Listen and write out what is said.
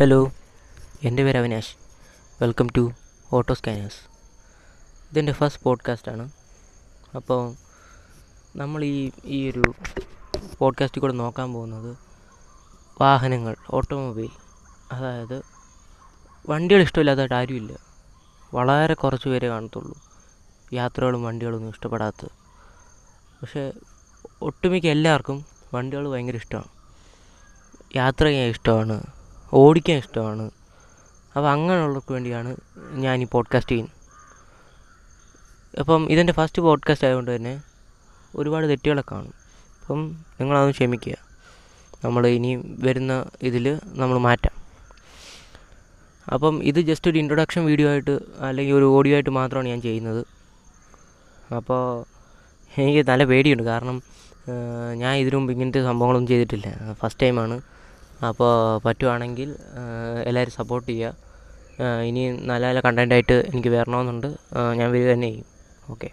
Hello എന്റെ പേര് Avinash welcome to auto scanners ഇതെന്റെ ഫസ്റ്റ് പോഡ്കാസ്റ്റാണ് അപ്പോൾ നമ്മൾ ഈ ഈ ഒരു പോഡ്കാസ്റ്റിൽ കൂടെ നോക്കാൻ പോകുന്നത് വാഹനങ്ങൾ ഓട്ടോമൊബൈൽ അതായത് വണ്ടികൾ ഇഷ്ടമില്ലാത്തതായിട്ട് ആരുമില്ല വളരെ കുറച്ച് പേരെ കാണത്തുള്ളൂ. യാത്രകളും വണ്ടികളൊന്നും ഇഷ്ടപ്പെടാത്തത് പക്ഷേ ഒട്ടുമിക്ക എല്ലാവർക്കും വണ്ടികൾ ഭയങ്കര ഇഷ്ടമാണ്. യാത്ര ചെയ്യാൻ ഇഷ്ടമാണ്. ഓടിക്കാൻ ഇഷ്ടമാണ്. അപ്പോൾ അങ്ങനെയുള്ളവർക്ക് വേണ്ടിയാണ് ഞാൻ ഈ പോഡ്കാസ്റ്റ് ചെയ്യുന്നത്. അപ്പം ഇതെന്റെ ഫസ്റ്റ് പോഡ്കാസ്റ്റ് ആയതുകൊണ്ട് തന്നെ ഒരുപാട് തെറ്റുകളൊക്കെ കാണും. അപ്പം നിങ്ങളതൊന്ന് ക്ഷമിക്കുക. നമ്മൾ ഇനി വരുന്ന ഇതിൽ നമ്മൾ മാറ്റാം. അപ്പം ഇത് ജസ്റ്റ് ഒരു ഇൻട്രൊഡക്ഷൻ വീഡിയോ ആയിട്ട് അല്ലെങ്കിൽ ഒരു ഓഡിയോ ആയിട്ട് മാത്രമാണ് ഞാൻ ചെയ്യുന്നത്. അപ്പോൾ എനിക്ക് നല്ല പേടിയുണ്ട്. കാരണം ഞാൻ ഇതിനു മുമ്പ് ഇങ്ങനത്തെ സംഭവങ്ങളൊന്നും ചെയ്തിട്ടില്ല. ഫസ്റ്റ് ടൈമാണ് അപ്പോൾ പറ്റുവാണെങ്കിൽ എല്ലാവരും സപ്പോർട്ട് ചെയ്യുക ഇനി നല്ല നല്ല കണ്ടന്റായിട്ട് എനിക്ക് വരണമെന്നുണ്ട്. ഞാൻ വരിക തന്നെ ചെയ്യും. ഓക്കെ